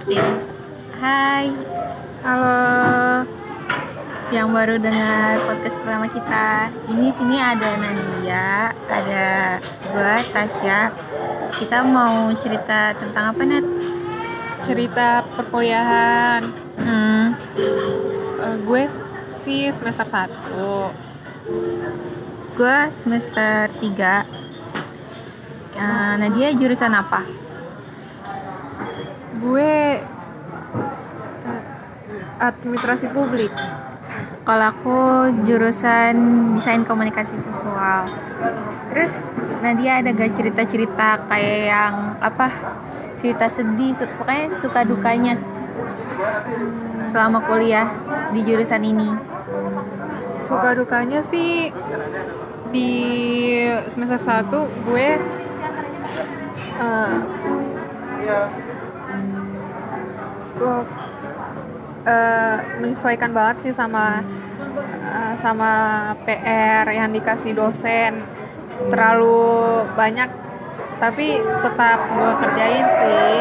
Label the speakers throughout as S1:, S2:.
S1: Hai,
S2: Halo,
S1: yang baru dengar podcast pertama kita. Ini sini ada Nadia, ada gua Tasya. Kita mau cerita tentang apa Nat?
S2: cerita perkuliahan.
S1: Hmm,
S2: Eh, gue sih semester 1
S1: gua semester 3 Eh, Nadia jurusan apa?
S2: Gue administrasi publik.
S1: Kalau aku jurusan desain komunikasi visual. Terus Nadia ada gak cerita-cerita kayak yang apa? Cerita sedih, pokoknya suka dukanya selama kuliah di jurusan ini.
S2: Suka dukanya sih di semester 1 gue eh, gue eh, menyesuaikan banget sih sama eh, sama PR yang dikasih dosen terlalu banyak tapi tetap gue kerjain sih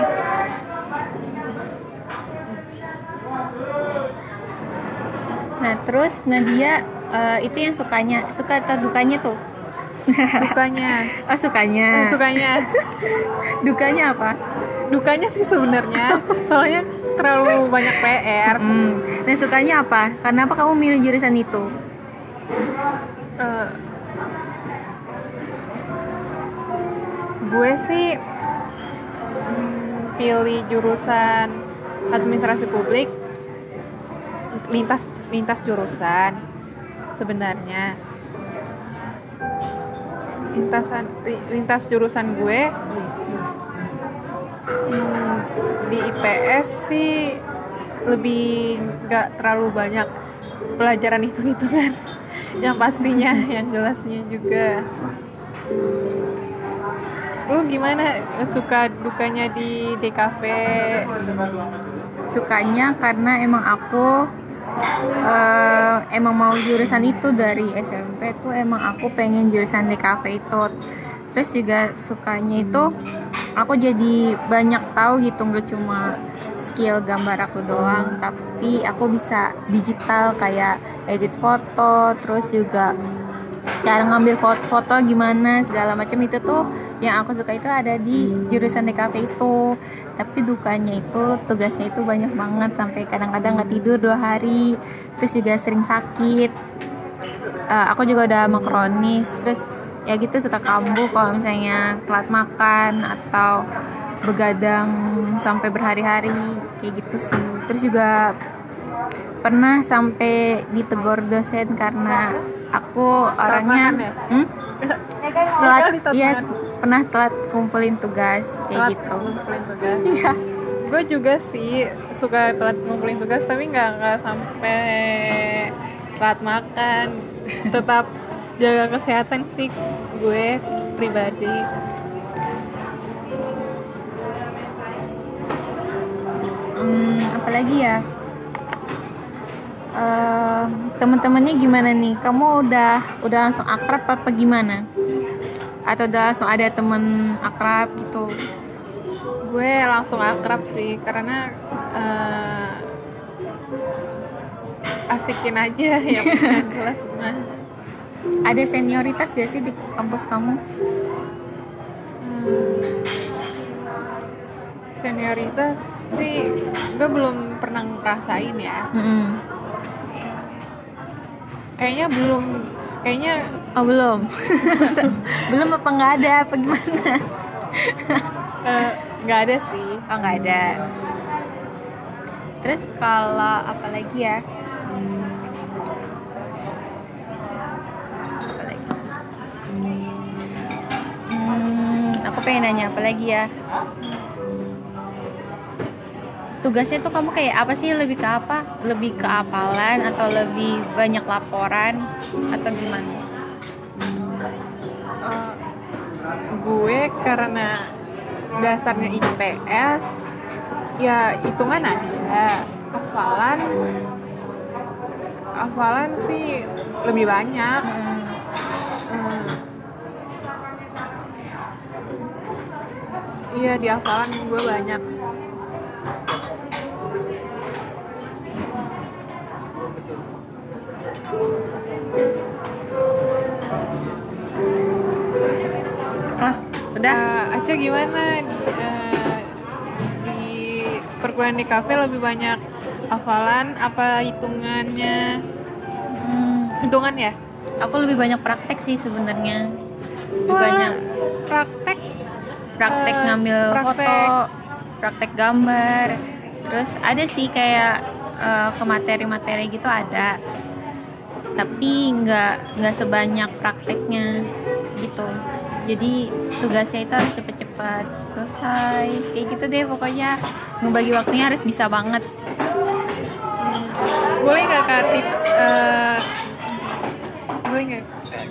S1: Nah, terus Nadia eh, itu yang sukanya, suka atau dukanya tuh?
S2: dukanya
S1: Oh, sukanya.
S2: Eh, sukanya
S1: Dukanya apa?
S2: dukanya sih sebenarnya soalnya terlalu banyak PR
S1: Hmm. Nah, sukanya apa? Kenapa kamu milih jurusan itu?
S2: Eh, gue sih mm, pilih jurusan administrasi publik lintas lintas jurusan sebenarnya lintasan li- lintas jurusan gue mm, di IPS sih lebih nggak terlalu banyak pelajaran itu hitungan yang pastinya yang jelasnya juga. Lu gimana? Suka dukanya di DKV
S1: Sukanya karena emang aku eh, emang mau jurusan itu dari SMP tuh emang aku pengen jurusan DKV itu. Terus juga sukanya itu aku jadi banyak tahu gitu nggak cuma skill gambar aku doang, tapi aku bisa digital kayak edit foto, terus juga cara ngambil foto-foto gimana segala macam. Itu tuh yang aku suka itu ada di jurusan DKV itu. Tapi dukanya itu tugasnya itu banyak banget sampai kadang-kadang nggak tidur dua hari terus juga sering sakit. Eh, aku juga udah sama kronis terus ya gitu suka kambuh kalau misalnya telat makan atau begadang sampai berhari-hari kayak gitu sih terus juga pernah sampai ditegur dosen karena aku orangnya
S2: ya?
S1: hmm? telat iya
S2: makan.
S1: pernah telat kumpulin tugas kayak
S2: telat
S1: gitu
S2: tugas
S1: iya
S2: gue juga sih suka telat ngumpulin tugas tapi nggak nggak sampai telat makan tetap jaga kesehatan sih gue pribadi.
S1: Hmm, apalagi ya? Eh, teman-temannya gimana nih? Kamu udah udah langsung akrab apa gimana? Atau udah langsung ada temen akrab gitu?
S2: Gue langsung akrab sih karena eh, asikin aja ya kelas mah
S1: ada senioritas gak sih di kampus kamu?
S2: Hmm. senioritas sih gue belum pernah ngerasain ya.
S1: Mm-mm.
S2: kayaknya belum kayaknya
S1: oh belum. Belum apa nggak ada apa gimana?
S2: Eh, nggak ada sih.
S1: Oh nggak ada. Terus kalau apa lagi ya pengen nanya apa lagi ya? Tugasnya tuh kamu kayak apa sih? Lebih ke apa? Lebih ke hafalan atau lebih banyak laporan? Atau gimana?
S2: Eh, gue karena dasarnya IPS ya hitungan ada. Hafalan hafalan sih lebih banyak.
S1: Hmm,
S2: Hmm. iya di hafalan gue banyak.
S1: Ah udah.
S2: Eh, uh, Aca gimana? Uh, di perkuliahan di kafe lebih banyak hafalan apa hitungannya?
S1: Hmm.
S2: hitungan ya?
S1: Aku lebih banyak praktek sih sebenarnya. Lebih
S2: Wah,
S1: banyak
S2: praktek
S1: praktek
S2: Eh,
S1: ngambil
S2: praktek.
S1: foto, praktek gambar. Terus ada sih kayak eh, ke materi-materi gitu ada. Tapi nggak nggak sebanyak prakteknya gitu. Jadi tugasnya itu harus cepet-cepet selesai. Kayak gitu deh pokoknya ngebagi waktunya harus bisa banget.
S2: boleh nggak kak tips eh, boleh nggak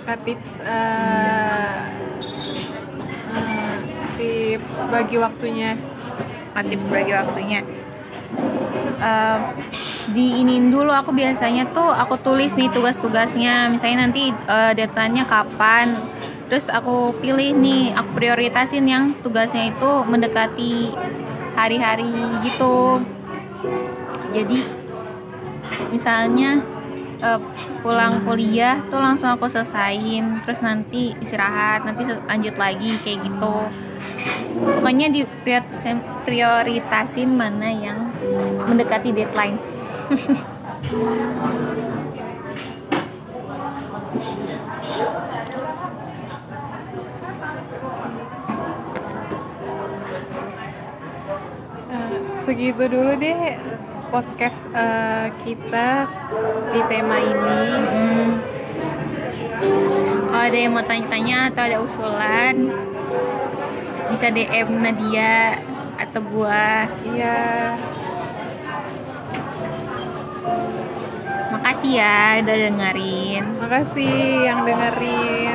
S2: kak tips eh, tips bagi waktunya.
S1: Tips bagi waktunya. Eh, diinin dulu. Aku biasanya tuh aku tulis nih tugas-tugasnya. Misalnya nanti eh, deadline-nya kapan. Terus aku pilih nih aku prioritasin yang tugasnya itu mendekati hari-hari gitu. Jadi misalnya eh, pulang kuliah tuh langsung aku selesain. Terus nanti istirahat nanti lanjut lagi kayak gitu pokoknya di prioritasin, prioritasin mana yang mendekati deadline
S2: Eh, segitu dulu deh podcast eh, kita di tema ini
S1: Hmm. Kalau ada yang mau tanya-tanya atau ada usulan bisa DM Nadia atau gua.
S2: ya
S1: Makasih ya udah dengerin.
S2: makasih yang dengerin